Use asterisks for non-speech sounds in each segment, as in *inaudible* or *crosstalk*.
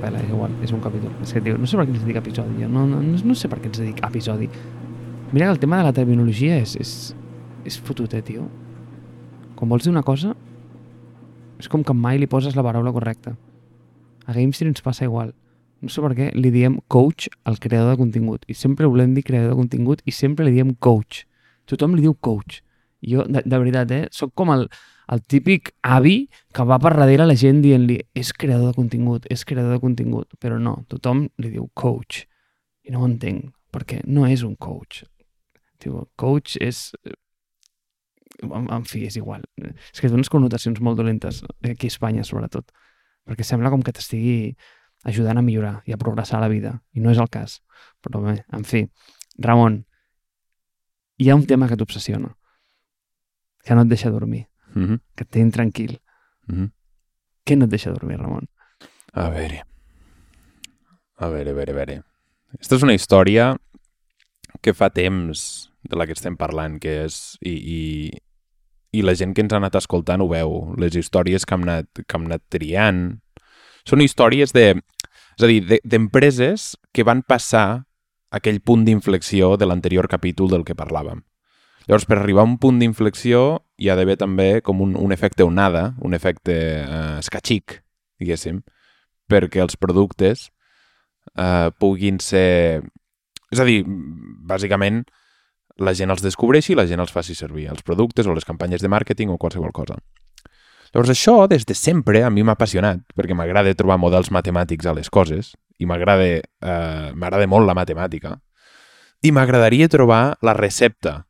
la pela, és igual, és un capítol. És que, tio, no sé per què ens dic episodi, jo no, no, no sé per què ens dic episodi. Mira que el tema de la terminologia és, és, és fotut, eh, tio. Quan vols dir una cosa, és com que mai li poses la paraula correcta. A GameStream ens passa igual. No sé per què li diem coach al creador de contingut. I sempre volem dir creador de contingut i sempre li diem coach. Tothom li diu coach. Jo, de, de veritat, eh, sóc com el, el típic avi que va per darrere la gent dient-li és creador de contingut, és creador de contingut. Però no, tothom li diu coach. I no ho entenc, perquè no és un coach. Tio, coach és... En, en fi, és igual. És que té unes connotacions molt dolentes, aquí a Espanya sobretot, perquè sembla com que t'estigui ajudant a millorar i a progressar a la vida, i no és el cas. Però bé, en fi, Ramon, hi ha un tema que t'obsessiona, que no et deixa dormir, Mm -hmm. que et té intranquil. Mm -hmm. Què no et deixa dormir, Ramon? A veure. A veure, a veure, a veure. Aquesta és una història que fa temps de la que estem parlant, que és... I, i, i la gent que ens ha anat escoltant ho veu. Les històries que hem anat, que hem anat triant són històries de... És a dir, de- d'empreses que van passar aquell punt d'inflexió de l'anterior capítol del que parlàvem. Llavors, per arribar a un punt d'inflexió hi ha d'haver també com un, un efecte onada, un efecte eh, escatxic, diguéssim, perquè els productes eh, puguin ser... És a dir, bàsicament, la gent els descobreixi i la gent els faci servir, els productes o les campanyes de màrqueting o qualsevol cosa. Llavors això, des de sempre, a mi m'ha apassionat, perquè m'agrada trobar models matemàtics a les coses, i m'agrada eh, molt la matemàtica, i m'agradaria trobar la recepta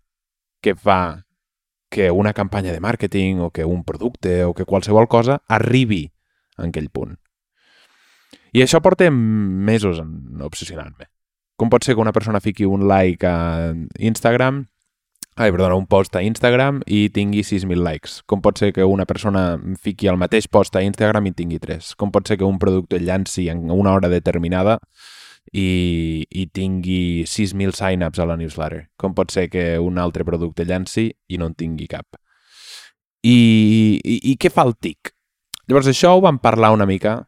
que fa que una campanya de màrqueting o que un producte o que qualsevol cosa arribi a aquell punt. I això porta mesos en obsessionant-me. Com pot ser que una persona fiqui un like a Instagram, ai, perdona, un post a Instagram i tingui 6.000 likes? Com pot ser que una persona fiqui el mateix post a Instagram i tingui 3? Com pot ser que un producte llanci en una hora determinada i, i tingui 6.000 sign-ups a la newsletter? Com pot ser que un altre producte llanci i no en tingui cap? I, i, i què fa el TIC? Llavors això ho vam parlar una mica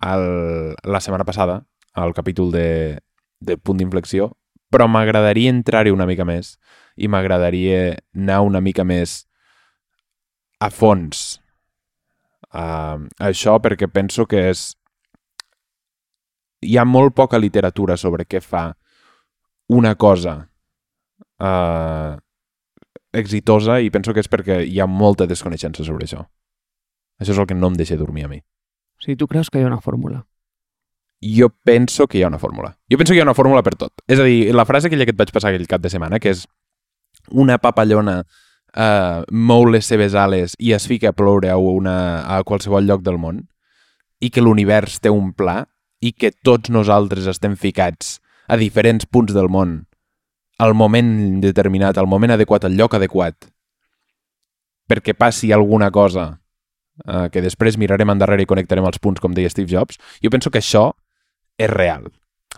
el, la setmana passada, al capítol de, de punt d'inflexió, però m'agradaria entrar-hi una mica més i m'agradaria anar una mica més a fons a, a això perquè penso que és hi ha molt poca literatura sobre què fa una cosa uh, exitosa i penso que és perquè hi ha molta desconeixença sobre això. Això és el que no em deixa dormir a mi. O sigui, tu creus que hi ha una fórmula? Jo penso que hi ha una fórmula. Jo penso que hi ha una fórmula per tot. És a dir, la frase aquella que et vaig passar aquell cap de setmana, que és una papallona uh, mou les seves ales i es fica a ploure a, una, a qualsevol lloc del món i que l'univers té un pla i que tots nosaltres estem ficats a diferents punts del món al moment determinat, al moment adequat, al lloc adequat perquè passi alguna cosa uh, que després mirarem endarrere i connectarem els punts, com deia Steve Jobs, jo penso que això és real.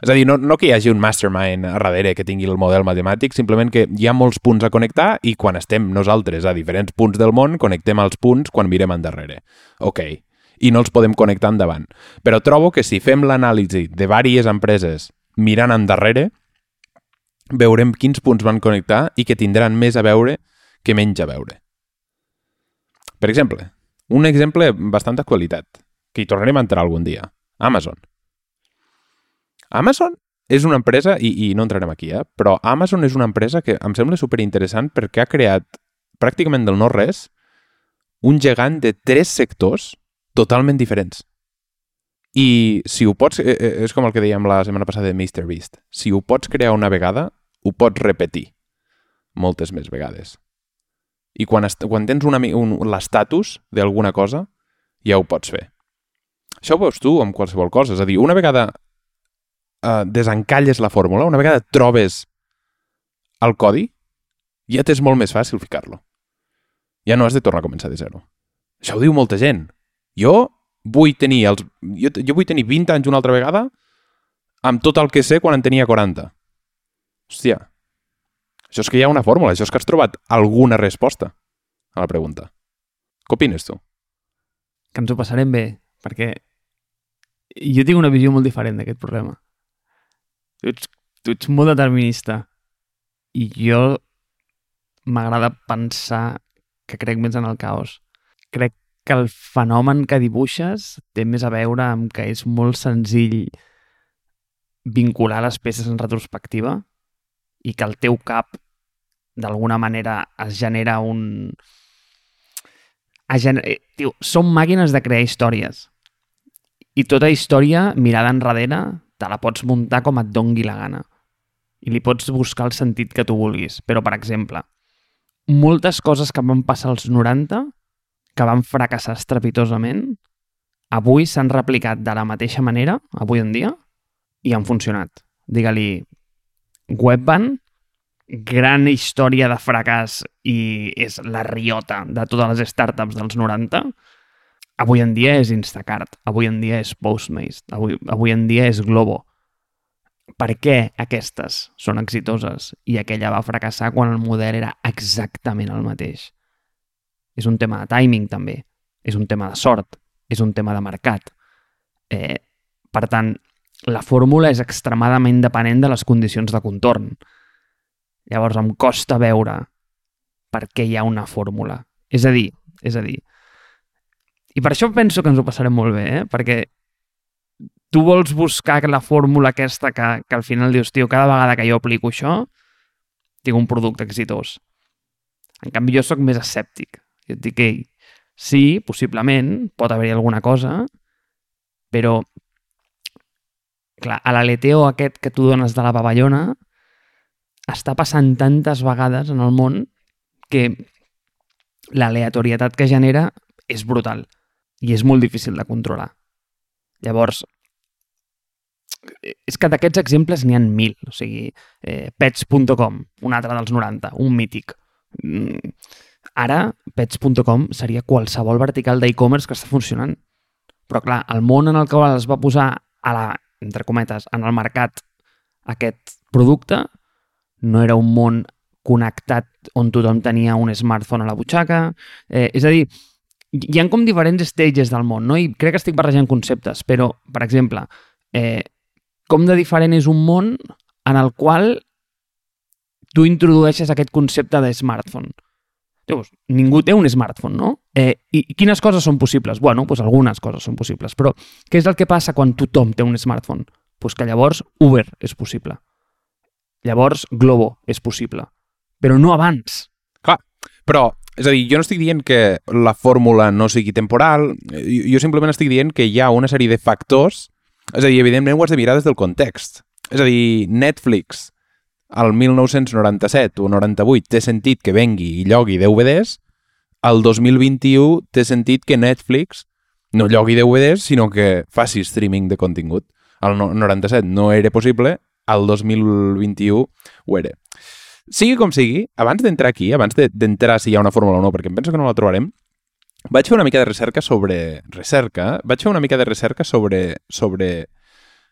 És a dir, no, no que hi hagi un mastermind a darrere que tingui el model matemàtic, simplement que hi ha molts punts a connectar i quan estem nosaltres a diferents punts del món, connectem els punts quan mirem endarrere. Ok. I no els podem connectar endavant. Però trobo que si fem l'anàlisi de diverses empreses mirant endarrere, veurem quins punts van connectar i que tindran més a veure que menys a veure. Per exemple, un exemple bastant d'actualitat, que hi tornarem a entrar algun dia. Amazon. Amazon és una empresa, i, i no entrarem aquí, eh? però Amazon és una empresa que em sembla superinteressant perquè ha creat pràcticament del no-res un gegant de tres sectors totalment diferents. I si ho pots... eh, eh, És com el que dèiem la setmana passada de Mr. Beast. Si ho pots crear una vegada, ho pots repetir moltes més vegades. I quan, quan tens mi- un, l'estatus d'alguna cosa, ja ho pots fer. Això ho veus tu amb qualsevol cosa. És a dir, una vegada eh, desencalles la fórmula, una vegada trobes el codi, ja t'és molt més fàcil ficar-lo. Ja no has de tornar a començar de zero. Això ho diu molta gent. Jo vull tenir els... Jo, jo vull tenir 20 anys una altra vegada amb tot el que sé quan en tenia 40. Hòstia, això és que hi ha una fórmula, això és que has trobat alguna resposta a la pregunta. Què opines tu? Que ens ho passarem bé, perquè jo tinc una visió molt diferent d'aquest problema. Tu ets, tu ets molt determinista i jo m'agrada pensar que crec més en el caos. Crec que el fenomen que dibuixes té més a veure amb que és molt senzill vincular les peces en retrospectiva i que el teu cap d'alguna manera es genera un... Es gener... Eh, tio, som màquines de crear històries i tota història mirada enrere te la pots muntar com et dongui la gana i li pots buscar el sentit que tu vulguis. Però, per exemple, moltes coses que van passar als 90, que van fracassar estrepitosament, avui s'han replicat de la mateixa manera, avui en dia, i han funcionat. Digue-li Webvan, gran història de fracàs i és la riota de totes les startups dels 90, avui en dia és Instacart, avui en dia és Postmates, avui, avui en dia és Globo per què aquestes són exitoses i aquella va fracassar quan el model era exactament el mateix. És un tema de timing, també. És un tema de sort. És un tema de mercat. Eh, per tant, la fórmula és extremadament dependent de les condicions de contorn. Llavors, em costa veure per què hi ha una fórmula. És a dir, és a dir, i per això penso que ens ho passarem molt bé, eh? perquè tu vols buscar la fórmula aquesta que, que al final dius, tio, cada vegada que jo aplico això, tinc un producte exitós. En canvi, jo sóc més escèptic. Jo et dic, ei, sí, possiblement, pot haver-hi alguna cosa, però, clar, a l'aleteo aquest que tu dones de la pavellona està passant tantes vegades en el món que l'aleatorietat que genera és brutal i és molt difícil de controlar. Llavors, és que d'aquests exemples n'hi han mil. O sigui, eh, pets.com, un altre dels 90, un mític. Mm, ara, pets.com seria qualsevol vertical d'e-commerce que està funcionant. Però clar, el món en el qual es va posar a la, entre cometes, en el mercat aquest producte no era un món connectat on tothom tenia un smartphone a la butxaca. Eh, és a dir, hi han com diferents stages del món, no? I crec que estic barrejant conceptes, però, per exemple, eh, com de diferent és un món en el qual tu introdueixes aquest concepte de smartphone. Llavors, ningú té un smartphone, no? Eh, I quines coses són possibles? Bueno, doncs algunes coses són possibles, però què és el que passa quan tothom té un smartphone? Doncs que llavors Uber és possible. Llavors Globo és possible. Però no abans. Clar, però, és a dir, jo no estic dient que la fórmula no sigui temporal, jo simplement estic dient que hi ha una sèrie de factors és a dir, evidentment ho has de mirar des del context. És a dir, Netflix al 1997 o 98 té sentit que vengui i llogui DVDs, al 2021 té sentit que Netflix no llogui DVDs, sinó que faci streaming de contingut. Al 97 no era possible, al 2021 ho era. Sigui com sigui, abans d'entrar aquí, abans d'entrar si hi ha una fórmula o no, perquè em penso que no la trobarem, vaig fer una mica de recerca sobre... Recerca? Vaig fer una mica de recerca sobre, sobre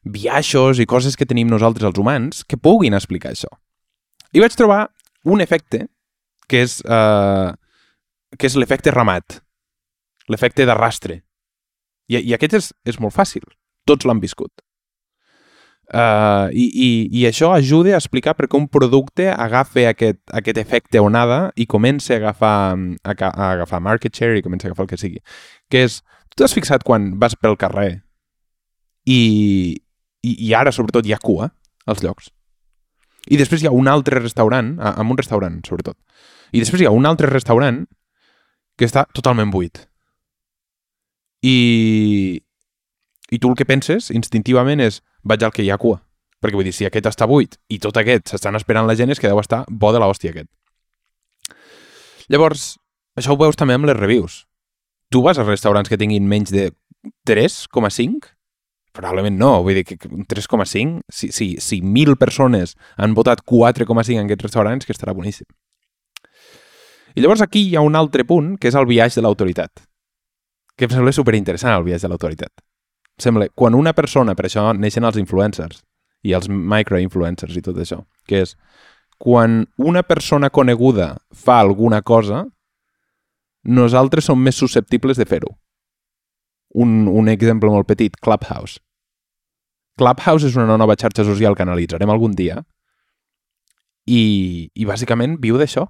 biaixos i coses que tenim nosaltres els humans que puguin explicar això. I vaig trobar un efecte que és, uh, que és l'efecte ramat, l'efecte d'arrastre. I, I aquest és, és molt fàcil. Tots l'han viscut. Uh, i, i, I això ajuda a explicar per què un producte agafa aquest, aquest efecte onada i comença a agafar, a, a agafar market share i comença a agafar el que sigui. Que és, tu t'has fixat quan vas pel carrer i, i, i ara, sobretot, hi ha cua als llocs. I després hi ha un altre restaurant, amb un restaurant, sobretot. I després hi ha un altre restaurant que està totalment buit. I, i tu el que penses instintivament és vaig al que hi ha cua. Perquè vull dir, si aquest està buit i tot aquest s'estan esperant la gent és que deu estar bo de l'hòstia aquest. Llavors, això ho veus també amb les reviews. Tu vas als restaurants que tinguin menys de 3,5? Probablement no, vull dir que 3,5, si, si, si 1.000 persones han votat 4,5 en aquests restaurants, que estarà boníssim. I llavors aquí hi ha un altre punt, que és el viatge de l'autoritat. Que em sembla superinteressant, el viatge de l'autoritat sembla, quan una persona, per això neixen els influencers i els microinfluencers i tot això, que és quan una persona coneguda fa alguna cosa, nosaltres som més susceptibles de fer-ho. Un, un exemple molt petit, Clubhouse. Clubhouse és una nova xarxa social que analitzarem algun dia i, i bàsicament viu d'això.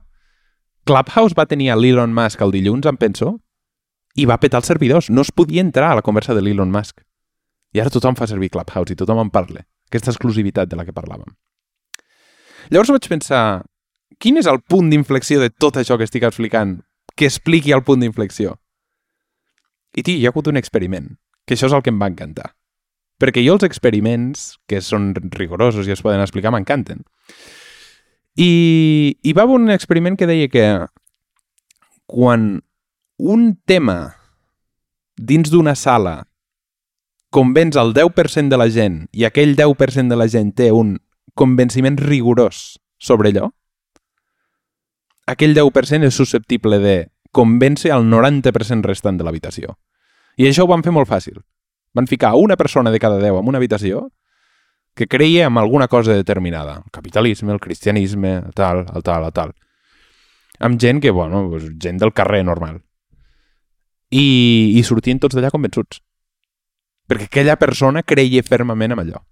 Clubhouse va tenir a l'Elon Musk el dilluns, em penso, i va petar els servidors. No es podia entrar a la conversa de l'Elon Musk. I ara tothom fa servir Clubhouse i tothom en parla. Aquesta exclusivitat de la que parlàvem. Llavors vaig pensar, quin és el punt d'inflexió de tot això que estic explicant que expliqui el punt d'inflexió? I, tio, hi ha hagut un experiment, que això és el que em va encantar. Perquè jo els experiments, que són rigorosos i es poden explicar, m'encanten. I hi va haver un experiment que deia que quan un tema dins d'una sala convenç el 10% de la gent i aquell 10% de la gent té un convenciment rigorós sobre allò, aquell 10% és susceptible de convèncer el 90% restant de l'habitació. I això ho van fer molt fàcil. Van ficar una persona de cada 10 en una habitació que creia en alguna cosa determinada. El capitalisme, el cristianisme, tal, el tal, el tal. Amb gent que, bueno, gent del carrer normal. I, i sortien tots d'allà convençuts. Perquè aquella persona creia fermament en allò.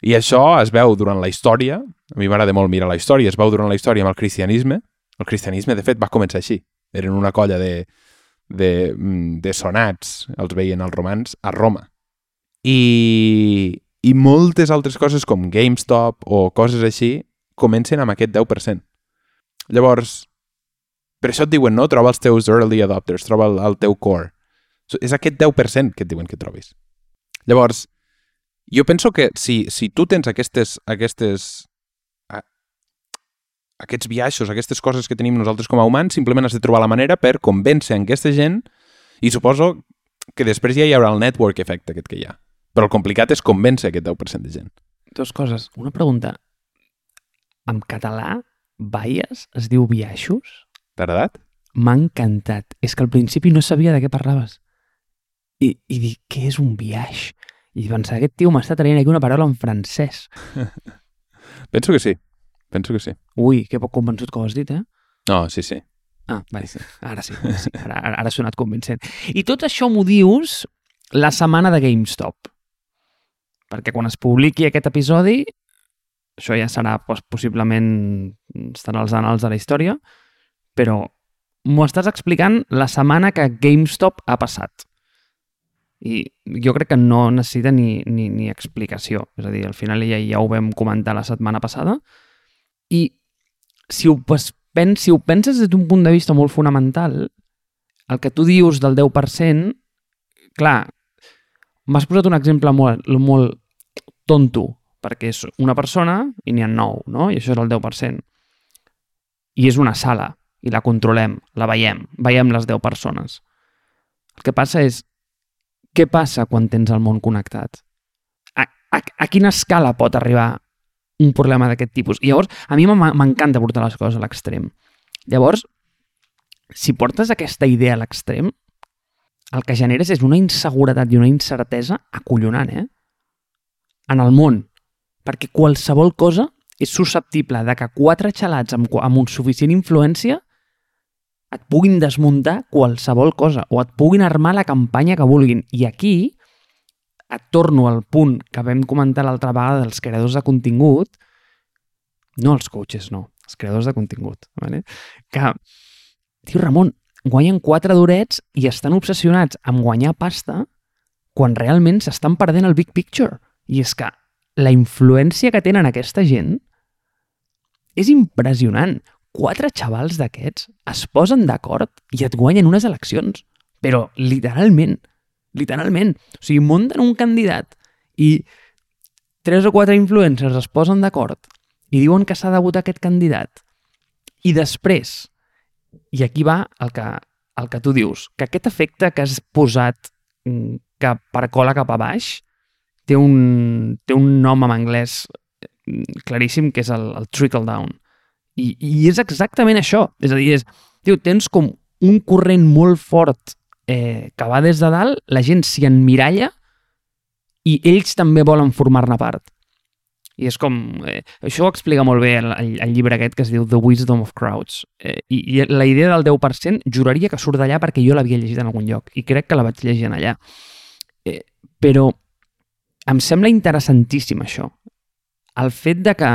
I això es veu durant la història, a mi m'agrada molt mirar la història, es veu durant la història amb el cristianisme. El cristianisme, de fet, va començar així. Eren una colla de, de, mm, de sonats, els veien els romans, a Roma. I, i moltes altres coses com GameStop o coses així comencen amb aquest 10%. Llavors, per això et diuen, no? Troba els teus early adopters, troba el, el teu core. És aquest 10% que et diuen que trobis. Llavors, jo penso que si, si tu tens aquestes, aquestes aquests viatges, aquestes coses que tenim nosaltres com a humans, simplement has de trobar la manera per convèncer aquesta gent i suposo que després ja hi haurà el network effect aquest que hi ha. Però el complicat és convèncer aquest 10% de gent. Dos coses. Una pregunta. En català, baies es diu biaixos? T'ha agradat? M'ha encantat. És que al principi no sabia de què parlaves. I, i dic, què és un biaix? I pensar, aquest tio m'està traient aquí una paraula en francès. *laughs* Penso que sí. Penso que sí. Ui, que poc convençut que ho has dit, eh? No, sí, sí. Ah, vale, sí. Ara sí, ara, sí. Ara, ara, ara ha sonat convincent. I tot això m'ho dius la setmana de GameStop. Perquè quan es publiqui aquest episodi, això ja serà pues, possiblement estarà als anals de la història, però m'ho estàs explicant la setmana que GameStop ha passat. I jo crec que no necessita ni, ni, ni explicació. És a dir, al final ja, ja ho vam comentar la setmana passada. I si ho, pues, pen, si ho penses des d'un punt de vista molt fonamental, el que tu dius del 10%, clar, m'has posat un exemple molt, molt tonto, perquè és una persona i n'hi ha 9, no? I això és el 10%. I és una sala, i la controlem, la veiem, veiem les 10 persones. El que passa és, què passa quan tens el món connectat? A, a, a quina escala pot arribar un problema d'aquest tipus? I llavors, a mi m'encanta portar les coses a l'extrem. Llavors, si portes aquesta idea a l'extrem, el que generes és una inseguretat i una incertesa acollonant, eh? En el món. Perquè qualsevol cosa és susceptible de que quatre xalats amb, amb un suficient influència et puguin desmuntar qualsevol cosa o et puguin armar la campanya que vulguin. I aquí et torno al punt que vam comentar l'altra vegada dels creadors de contingut, no els coaches, no, els creadors de contingut, ¿vale? que, tio Ramon, guanyen quatre durets i estan obsessionats amb guanyar pasta quan realment s'estan perdent el big picture. I és que la influència que tenen aquesta gent és impressionant quatre xavals d'aquests es posen d'acord i et guanyen unes eleccions. Però literalment, literalment. O sigui, munten un candidat i tres o quatre influencers es posen d'acord i diuen que s'ha de votar aquest candidat. I després, i aquí va el que, el que tu dius, que aquest efecte que has posat mm, que percola cap a baix té un, té un nom en anglès mm, claríssim que és el, el trickle down i, I és exactament això. És a dir, és, tio, tens com un corrent molt fort eh, que va des de dalt, la gent s'hi enmiralla i ells també volen formar-ne part. I és com... Eh, això ho explica molt bé el, el, el llibre aquest que es diu The Wisdom of Crowds. Eh, i, I la idea del 10% juraria que surt d'allà perquè jo l'havia llegit en algun lloc i crec que la vaig llegir allà. Eh, però em sembla interessantíssim això. El fet de que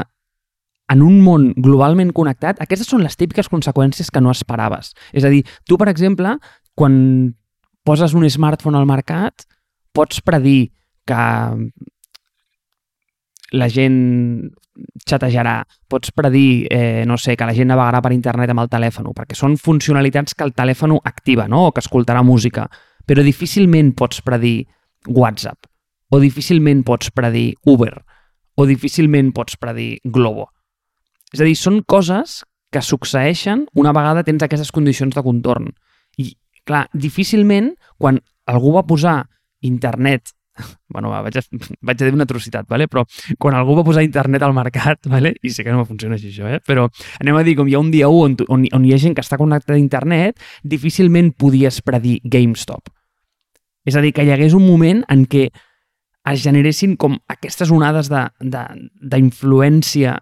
en un món globalment connectat, aquestes són les típiques conseqüències que no esperaves. És a dir, tu, per exemple, quan poses un smartphone al mercat, pots predir que la gent xatejarà, pots predir, eh, no sé, que la gent navegarà per internet amb el telèfon, perquè són funcionalitats que el telèfon activa, no?, o que escoltarà música, però difícilment pots predir WhatsApp, o difícilment pots predir Uber, o difícilment pots predir Globo. És a dir, són coses que succeeixen una vegada tens aquestes condicions de contorn. I, clar, difícilment, quan algú va posar internet *laughs* bueno, va, vaig, a, *laughs* vaig a dir una atrocitat, vale? però quan algú va posar internet al mercat, *laughs* vale? i sé que no funciona així això, eh? però anem a dir, com hi ha un dia 1 on, on, on hi ha gent que està connectada a internet, difícilment podies predir GameStop. És a dir, que hi hagués un moment en què es generessin com aquestes onades d'influència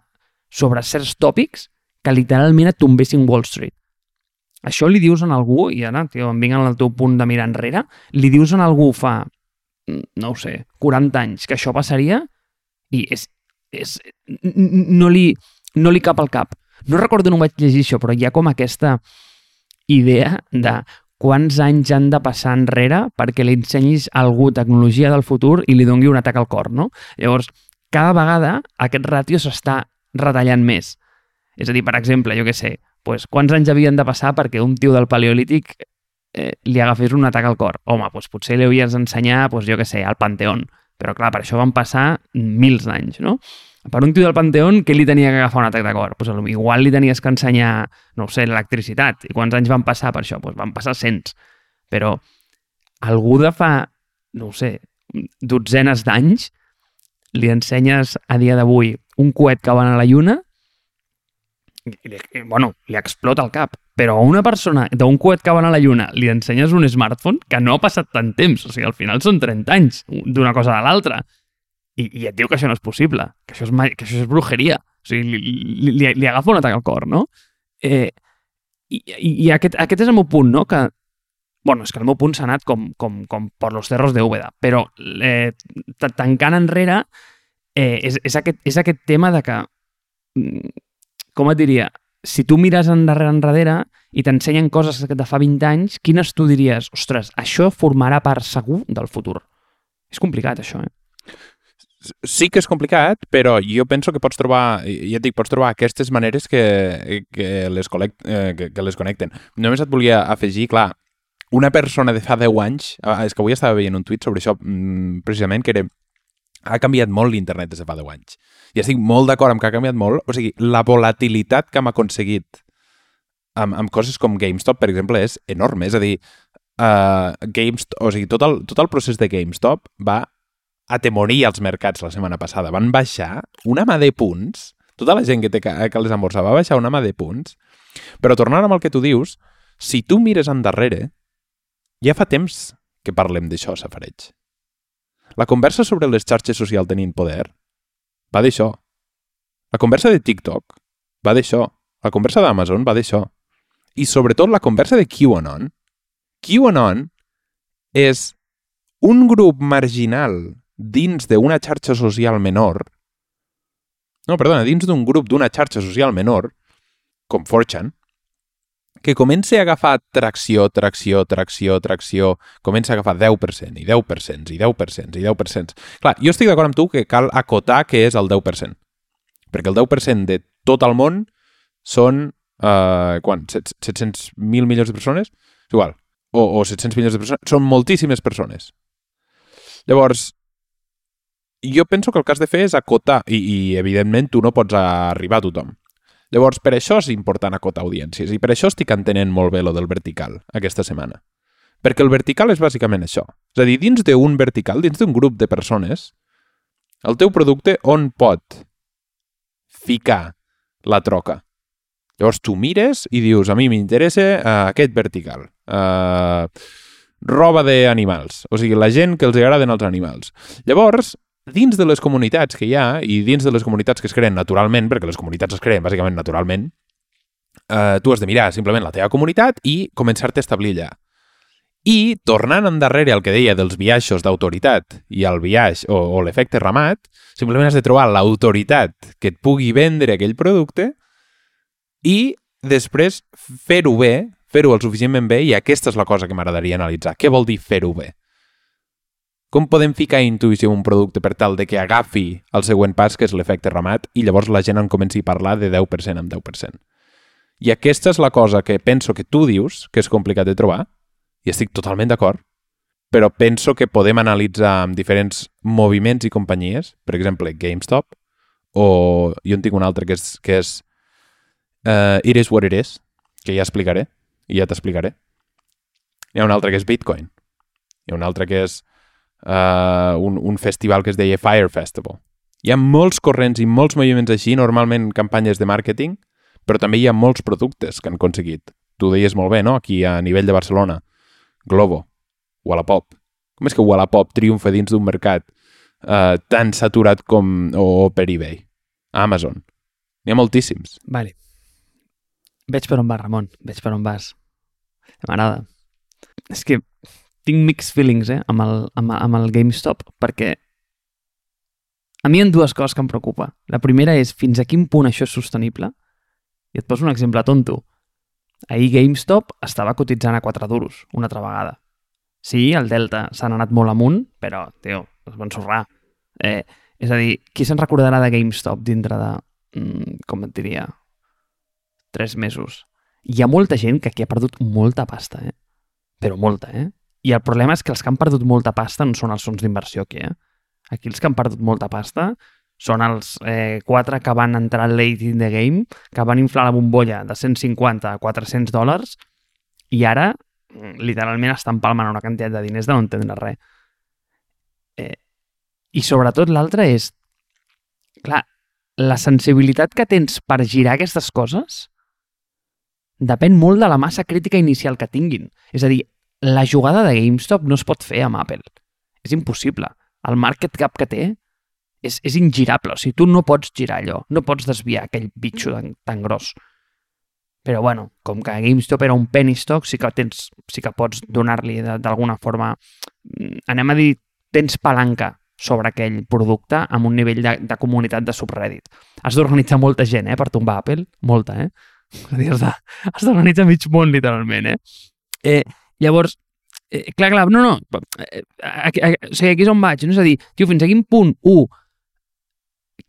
sobre certs tòpics que literalment et tombessin Wall Street. Això li dius a algú, i ara tio, em vinc al teu punt de mirar enrere, li dius a algú fa, no ho sé, 40 anys que això passaria i és, és, no, li, no li cap al cap. No recordo on ho vaig llegir això, però hi ha com aquesta idea de quants anys han de passar enrere perquè li ensenyis a algú tecnologia del futur i li dongui un atac al cor, no? Llavors, cada vegada aquest ràtio s'està retallant més. És a dir, per exemple, jo què sé, pues, quants anys havien de passar perquè un tio del paleolític eh, li agafés un atac al cor? Home, pues, potser li havies d'ensenyar, pues, jo què sé, al Panteón. Però clar, per això van passar mils d'anys, no? Per un tio del Panteón, què li tenia que agafar un atac de cor? Pues, igual li tenies que ensenyar, no sé, l'electricitat. I quants anys van passar per això? Pues van passar cents. Però algú de fa, no sé, dotzenes d'anys, li ensenyes a dia d'avui un coet que va a la lluna bueno, li explota el cap. Però a una persona d'un coet que va a la lluna li ensenyes un smartphone que no ha passat tant temps. O sigui, al final són 30 anys d'una cosa a l'altra. I, I et diu que això no és possible, que això és, que això és brujeria. O sigui, li, li, li, li agafa un atac al cor, no? Eh, I i, aquest, aquest és el meu punt, no? Que, bueno, és que el meu punt s'ha anat com, com, com per los cerros de Úbeda, però eh, tancant enrere, eh, és, és, aquest, és aquest tema de que, mm, com et diria, si tu mires endarrere enrere i t'ensenyen coses que de fa 20 anys, quines tu diries, ostres, això formarà part segur del futur? És complicat, això, eh? Sí que és complicat, però jo penso que pots trobar, ja et dic, pots trobar aquestes maneres que, que, les, collect, eh, que, que les connecten. Només et volia afegir, clar, una persona de fa 10 anys, ah, és que avui estava veient un tuit sobre això, mm, precisament, que era ha canviat molt l'internet des de fa 10 anys. I estic molt d'acord amb que ha canviat molt. O sigui, la volatilitat que hem aconseguit amb, amb coses com GameStop, per exemple, és enorme. És a dir, uh, GameStop, o sigui, tot el, tot el procés de GameStop va atemorir els mercats la setmana passada. Van baixar una mà de punts, tota la gent que té que les en borsa va baixar una mà de punts, però tornant amb el que tu dius, si tu mires endarrere, ja fa temps que parlem d'això, Safareig. La conversa sobre les xarxes socials tenint poder va d'això. La conversa de TikTok va d'això. La conversa d'Amazon va d'això. I sobretot la conversa de QAnon. QAnon és un grup marginal dins d'una xarxa social menor no, perdona, dins d'un grup d'una xarxa social menor, com 4chan, que comença a agafar tracció, tracció, tracció, tracció, comença a agafar 10%, i 10%, i 10%, i 10%. Clar, jo estic d'acord amb tu que cal acotar que és el 10%, perquè el 10% de tot el món són, uh, quan, 700.000 milions de persones? És igual, o, o 700 milions de persones, són moltíssimes persones. Llavors, jo penso que el que has de fer és acotar, i, i evidentment tu no pots arribar a tothom. Llavors, per això és important acotar audiències i per això estic entenent molt bé lo del vertical aquesta setmana. Perquè el vertical és bàsicament això. És a dir, dins d'un vertical, dins d'un grup de persones, el teu producte on pot ficar la troca? Llavors tu mires i dius, a mi m'interessa uh, aquest vertical. Uh, roba d'animals, o sigui, la gent que els agraden els animals. Llavors, dins de les comunitats que hi ha i dins de les comunitats que es creen naturalment, perquè les comunitats es creen bàsicament naturalment, eh, tu has de mirar simplement la teva comunitat i començar-te a establir allà. I, tornant endarrere al que deia dels viatges d'autoritat i el viatge o, o l'efecte ramat, simplement has de trobar l'autoritat que et pugui vendre aquell producte i després fer-ho bé, fer-ho el suficientment bé, i aquesta és la cosa que m'agradaria analitzar. Què vol dir fer-ho bé? Com podem ficar intuïció en un producte per tal de que agafi el següent pas, que és l'efecte ramat, i llavors la gent en comenci a parlar de 10% en 10%? I aquesta és la cosa que penso que tu dius que és complicat de trobar, i estic totalment d'acord, però penso que podem analitzar amb diferents moviments i companyies, per exemple, GameStop, o jo en tinc un altre que és, que és uh, It is what it is, que ja explicaré, i ja t'explicaré. Hi ha un altre que és Bitcoin. Hi ha un altre que és uh, un, un festival que es deia Fire Festival. Hi ha molts corrents i molts moviments així, normalment campanyes de màrqueting, però també hi ha molts productes que han aconseguit. Tu deies molt bé, no?, aquí a nivell de Barcelona. Globo, Wallapop. Com és que Wallapop triomfa dins d'un mercat uh, tan saturat com o, o per eBay? Amazon. N'hi ha moltíssims. Vale. Veig per on vas, Ramon. Veig per on vas. M'agrada. És que tinc mixed feelings eh, amb, el, amb, amb el GameStop perquè a mi hi ha dues coses que em preocupa. La primera és fins a quin punt això és sostenible. I et poso un exemple tonto. Ahir GameStop estava cotitzant a 4 duros, una altra vegada. Sí, el Delta s'han anat molt amunt, però, tio, es van sorrar. Eh, és a dir, qui se'n recordarà de GameStop dintre de, mm, com et diria, 3 mesos? Hi ha molta gent que aquí ha perdut molta pasta, eh? Però molta, eh? I el problema és que els que han perdut molta pasta no són els fons d'inversió aquí, eh? Aquí els que han perdut molta pasta són els eh, quatre que van entrar late in the game, que van inflar la bombolla de 150 a 400 dòlars i ara mm, literalment estan palmant una quantitat de diners de no entendre res. Eh, I sobretot l'altre és, clar, la sensibilitat que tens per girar aquestes coses depèn molt de la massa crítica inicial que tinguin. És a dir, la jugada de GameStop no es pot fer amb Apple. És impossible. El market cap que té és, és ingirable. O sigui, tu no pots girar allò, no pots desviar aquell bitxo tan, tan gros. Però, bueno, com que GameStop era un penny stock, sí que, tens, sí que pots donar-li d'alguna forma... mm, Anem a dir, tens palanca sobre aquell producte amb un nivell de, de comunitat de subreddit. Has d'organitzar molta gent, eh, per tombar Apple. Molta, eh? És a dir, has de- has d'organitzar mig món, literalment, eh? eh Llavors, eh, clar, clar, no, no, eh, aquí, aquí, o sigui, aquí és on vaig, no? és a dir, tio, fins a quin punt, un,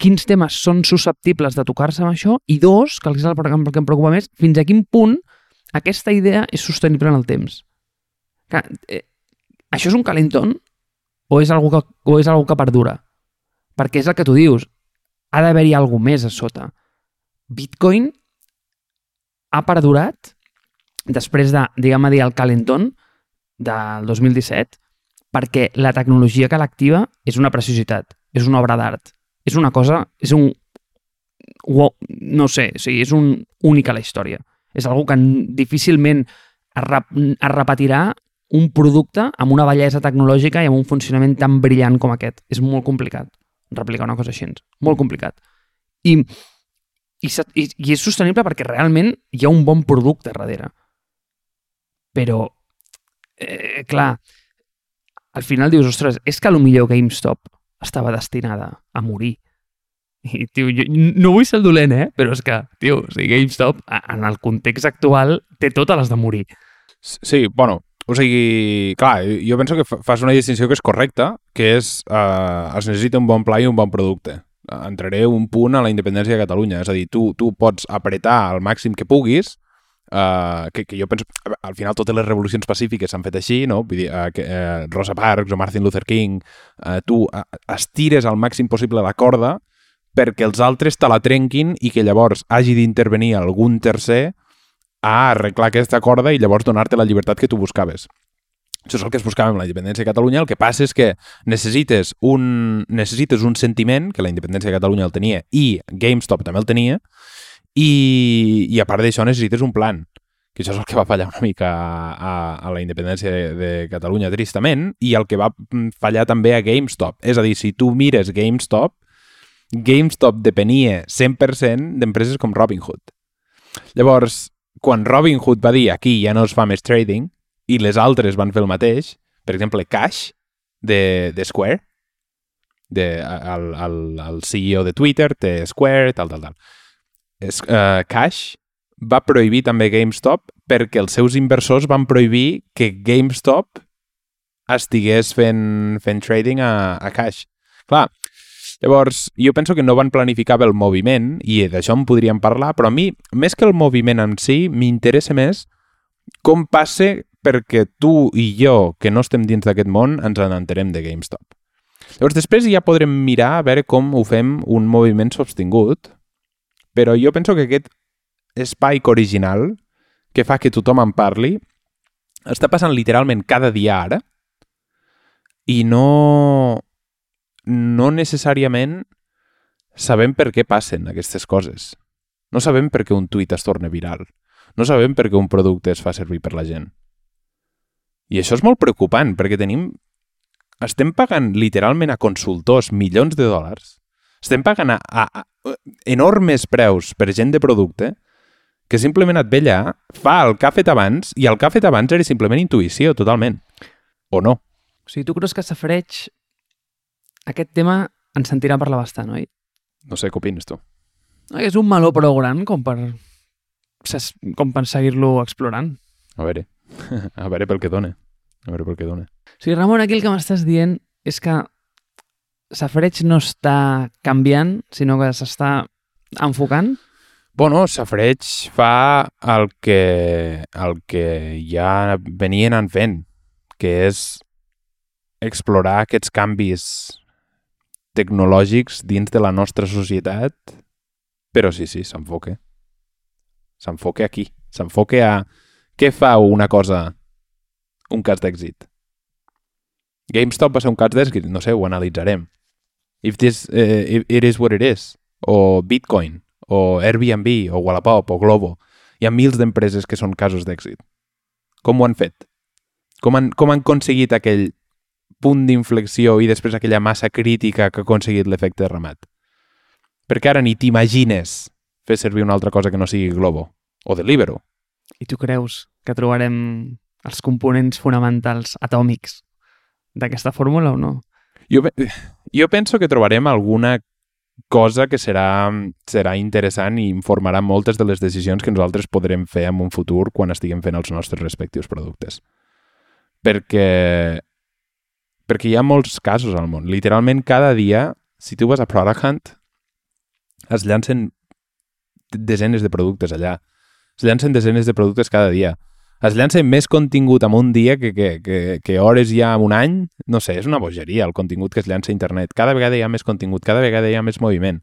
quins temes són susceptibles de tocar-se amb això, i dos, que és el que em preocupa més, fins a quin punt aquesta idea és sostenible en el temps. Clar, eh, això és un calentón o és algo que, o és algo que perdura? Perquè és el que tu dius, ha d'haver-hi alguna més a sota. Bitcoin ha perdurat després de, diguem-ne dir, el calentón del 2017 perquè la tecnologia que l'activa és una preciositat, és una obra d'art, és una cosa, és un... No sé, o sigui, és un únic a la història. És algo que difícilment es, rep, es repetirà un producte amb una bellesa tecnològica i amb un funcionament tan brillant com aquest. És molt complicat replicar una cosa així. Molt complicat. I, i, i, i és sostenible perquè realment hi ha un bon producte darrere. Però, eh, clar, al final dius, ostres, és que millor GameStop estava destinada a morir. I, tio, jo no vull ser el dolent, eh? Però és que, tio, o sigui, GameStop, en el context actual, té totes les de morir. Sí, bueno, o sigui, clar, jo penso que fa- fas una distinció que és correcta, que és, eh, es necessita un bon pla i un bon producte. Entraré un punt a la independència de Catalunya, és a dir, tu, tu pots apretar al màxim que puguis, eh, que, que jo penso, al final totes les revolucions pacífiques s'han fet així, no? Vull dir, eh, que, eh, Rosa Parks o Martin Luther King, eh, tu eh, estires al màxim possible la corda perquè els altres te la trenquin i que llavors hagi d'intervenir algun tercer a arreglar aquesta corda i llavors donar-te la llibertat que tu buscaves. Això és el que es buscava amb la independència de Catalunya. El que passa és que necessites un, necessites un sentiment, que la independència de Catalunya el tenia, i GameStop també el tenia, i, i a part d'això necessites un plan que això és el que va fallar una mica a, a, a la independència de, de Catalunya, tristament, i el que va mm, fallar també a GameStop. És a dir, si tu mires GameStop, GameStop depenia 100% d'empreses com Robinhood. Llavors, quan Robinhood va dir aquí ja no es fa més trading, i les altres van fer el mateix. Per exemple, Cash, de, de Square, de, el, el, el CEO de Twitter té Square, tal, tal, tal. Uh, Cash va prohibir també GameStop perquè els seus inversors van prohibir que GameStop estigués fent, fent trading a, a cash. Clar, llavors, jo penso que no van planificar bé el moviment, i d'això en podríem parlar, però a mi, més que el moviment en si, m'interessa més com passe perquè tu i jo, que no estem dins d'aquest món, ens enterem de GameStop. Llavors, després ja podrem mirar a veure com ho fem un moviment sostingut, però jo penso que aquest spike original que fa que tothom en parli està passant literalment cada dia ara i no, no necessàriament sabem per què passen aquestes coses. No sabem per què un tuit es torna viral. No sabem per què un producte es fa servir per la gent. I això és molt preocupant, perquè tenim... Estem pagant literalment a consultors milions de dòlars. Estem pagant a, a, enormes preus per gent de producte que simplement et ve allà, fa el que ha fet abans, i el que ha fet abans era simplement intuïció, totalment. O no. O sigui, tu creus que Safareig aquest tema ens sentirà parlar bastant, oi? No sé, què opines tu? És un meló prou gran com per, com per seguir-lo explorant. A veure, *laughs* a veure pel que dona. A veure pel que dona. O sigui, Ramon, aquí el que m'estàs dient és que Safareig no està canviant, sinó que s'està enfocant? Bueno, Safareig fa el que, el que ja venien en fent, que és explorar aquests canvis tecnològics dins de la nostra societat, però sí, sí, s'enfoca. S'enfoca aquí. S'enfoca a què fa una cosa un cas d'èxit. GameStop va ser un cas d'èxit, no sé, ho analitzarem. If this, uh, if it is what it is. O Bitcoin, o Airbnb, o Wallapop, o Globo. Hi ha mils d'empreses que són casos d'èxit. Com ho han fet? Com han, com han aconseguit aquell punt d'inflexió i després aquella massa crítica que ha aconseguit l'efecte de ramat. Perquè ara ni t'imagines fer servir una altra cosa que no sigui Globo o Deliveroo. I tu creus que trobarem els components fonamentals atòmics d'aquesta fórmula o no? Jo, jo penso que trobarem alguna cosa que serà, serà interessant i informarà moltes de les decisions que nosaltres podrem fer en un futur quan estiguem fent els nostres respectius productes. Perquè perquè hi ha molts casos al món. Literalment, cada dia, si tu vas a Product Hunt, es llancen desenes de productes allà. Es llancen desenes de productes cada dia. Es llancen més contingut en un dia que, que, que, que hores ja en un any. No sé, és una bogeria el contingut que es llança a internet. Cada vegada hi ha més contingut, cada vegada hi ha més moviment.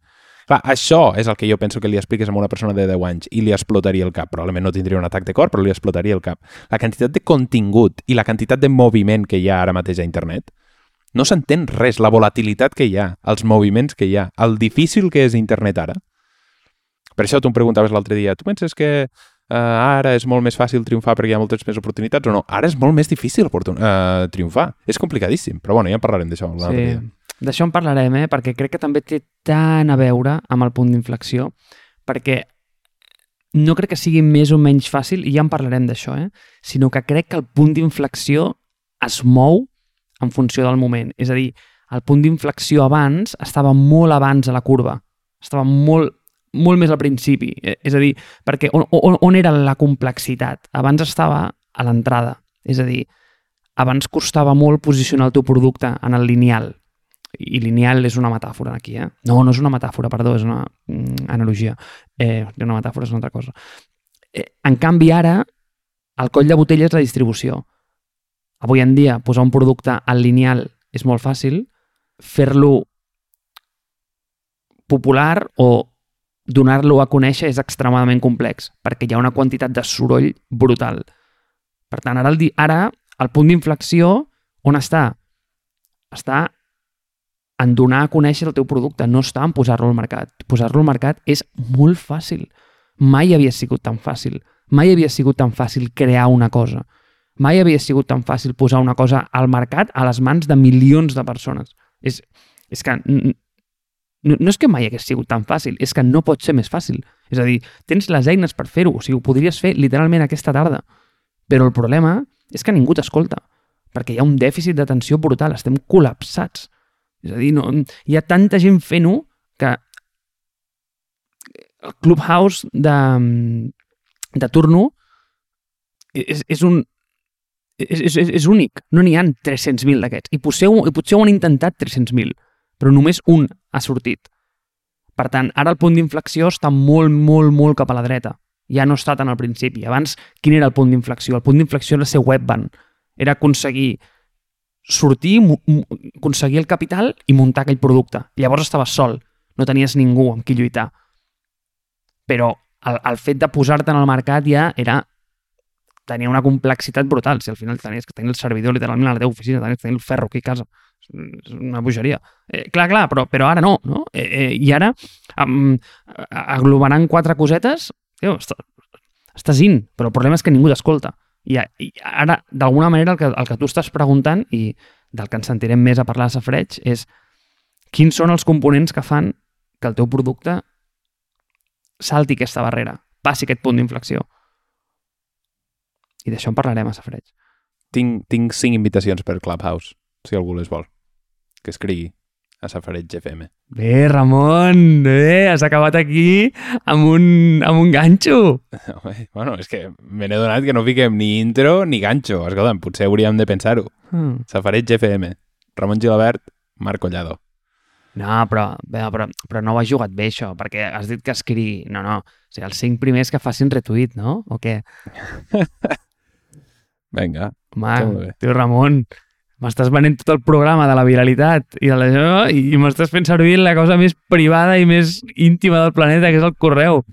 Clar, això és el que jo penso que li expliques a una persona de 10 anys i li explotaria el cap. Probablement no tindria un atac de cor, però li explotaria el cap. La quantitat de contingut i la quantitat de moviment que hi ha ara mateix a internet, no s'entén res, la volatilitat que hi ha, els moviments que hi ha, el difícil que és internet ara. Per això tu em preguntaves l'altre dia, tu penses que uh, ara és molt més fàcil triomfar perquè hi ha moltes més oportunitats o no? Ara és molt més difícil uh, triomfar. És complicadíssim, però bueno, ja en parlarem d'això sí. dia. D'això en parlarem, eh? perquè crec que també té tant a veure amb el punt d'inflexió, perquè no crec que sigui més o menys fàcil, i ja en parlarem d'això, eh? sinó que crec que el punt d'inflexió es mou en funció del moment. És a dir, el punt d'inflexió abans estava molt abans a la curva, estava molt, molt més al principi. Eh, és a dir, perquè on, on, on era la complexitat? Abans estava a l'entrada. És a dir, abans costava molt posicionar el teu producte en el lineal i lineal és una metàfora aquí, eh? No, no és una metàfora, perdó, és una mm, analogia. Eh, una metàfora és una altra cosa. Eh, en canvi, ara, el coll de botella és la distribució. Avui en dia, posar un producte al lineal és molt fàcil, fer-lo popular o donar-lo a conèixer és extremadament complex, perquè hi ha una quantitat de soroll brutal. Per tant, ara el, ara, el punt d'inflexió, on està? Està en donar a conèixer el teu producte, no està en posar-lo al mercat. Posar-lo al mercat és molt fàcil. Mai havia sigut tan fàcil. Mai havia sigut tan fàcil crear una cosa. Mai havia sigut tan fàcil posar una cosa al mercat a les mans de milions de persones. És, és que no, no és que mai hagués sigut tan fàcil, és que no pot ser més fàcil. És a dir, tens les eines per fer-ho, o sigui, ho podries fer literalment aquesta tarda. Però el problema és que ningú t'escolta, perquè hi ha un dèficit d'atenció brutal, estem col·lapsats. És a dir, no, hi ha tanta gent fent-ho que el Clubhouse de, de turno és, és un és, és, és únic, no n'hi han 300.000 d'aquests. I potser, i potser ho han intentat 300.000, però només un ha sortit. Per tant, ara el punt d'inflexió està molt, molt, molt cap a la dreta. Ja no està tant al principi. Abans, quin era el punt d'inflexió? El punt d'inflexió era ser webban. Era aconseguir sortir, aconseguir el capital i muntar aquell producte. Llavors estaves sol, no tenies ningú amb qui lluitar. Però el, el fet de posar-te en el mercat ja era tenia una complexitat brutal. Si al final tenies que tenir el servidor literalment a la teva oficina, tenies que tenir el ferro aquí a casa. És una bogeria. Eh, clar, clar, però, però ara no, no? Eh, eh, I ara, um, aglomerant quatre cosetes, tio, està, estàs in, però el problema és que ningú t'escolta. I, I ara, d'alguna manera, el que, el que tu estàs preguntant, i del que ens sentirem més a parlar a Safreig, és quins són els components que fan que el teu producte salti aquesta barrera, passi aquest punt d'inflexió. I d'això en parlarem a Safreig. Tinc, tinc cinc invitacions per Clubhouse, si algú les vol. Que escrigui a Safareig FM. Bé, Ramon, bé, has acabat aquí amb un, amb un ganxo. *laughs* Home, bueno, és que me n'he donat que no fiquem ni intro ni ganxo. Escolta'm, potser hauríem de pensar-ho. Mm. Safareig FM. Ramon Gilabert, Marc Collado. No, però, bé, però, però no ho has jugat bé, això, perquè has dit que escrigui... No, no, o sigui, els cinc primers que facin retuit, no? O què? *laughs* Vinga, Home, tio Ramon, m'estàs venent tot el programa de la viralitat i de la i, i m'estàs fent servir la cosa més privada i més íntima del planeta, que és el correu.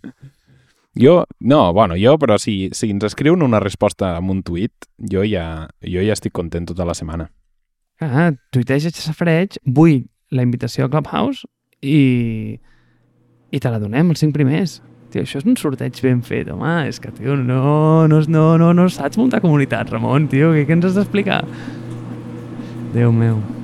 Jo, no, bueno, jo, però si, si ens escriuen una resposta amb un tuit, jo ja, jo ja estic content tota la setmana. Ah, tuiteja Xafreig, vull la invitació a Clubhouse i, i te la donem, els cinc primers. Tio, això és un sorteig ben fet, home. És que, tio, no, no, no, no, no saps muntar comunitat, Ramon, tio. Què, què ens has d'explicar? Déu meu.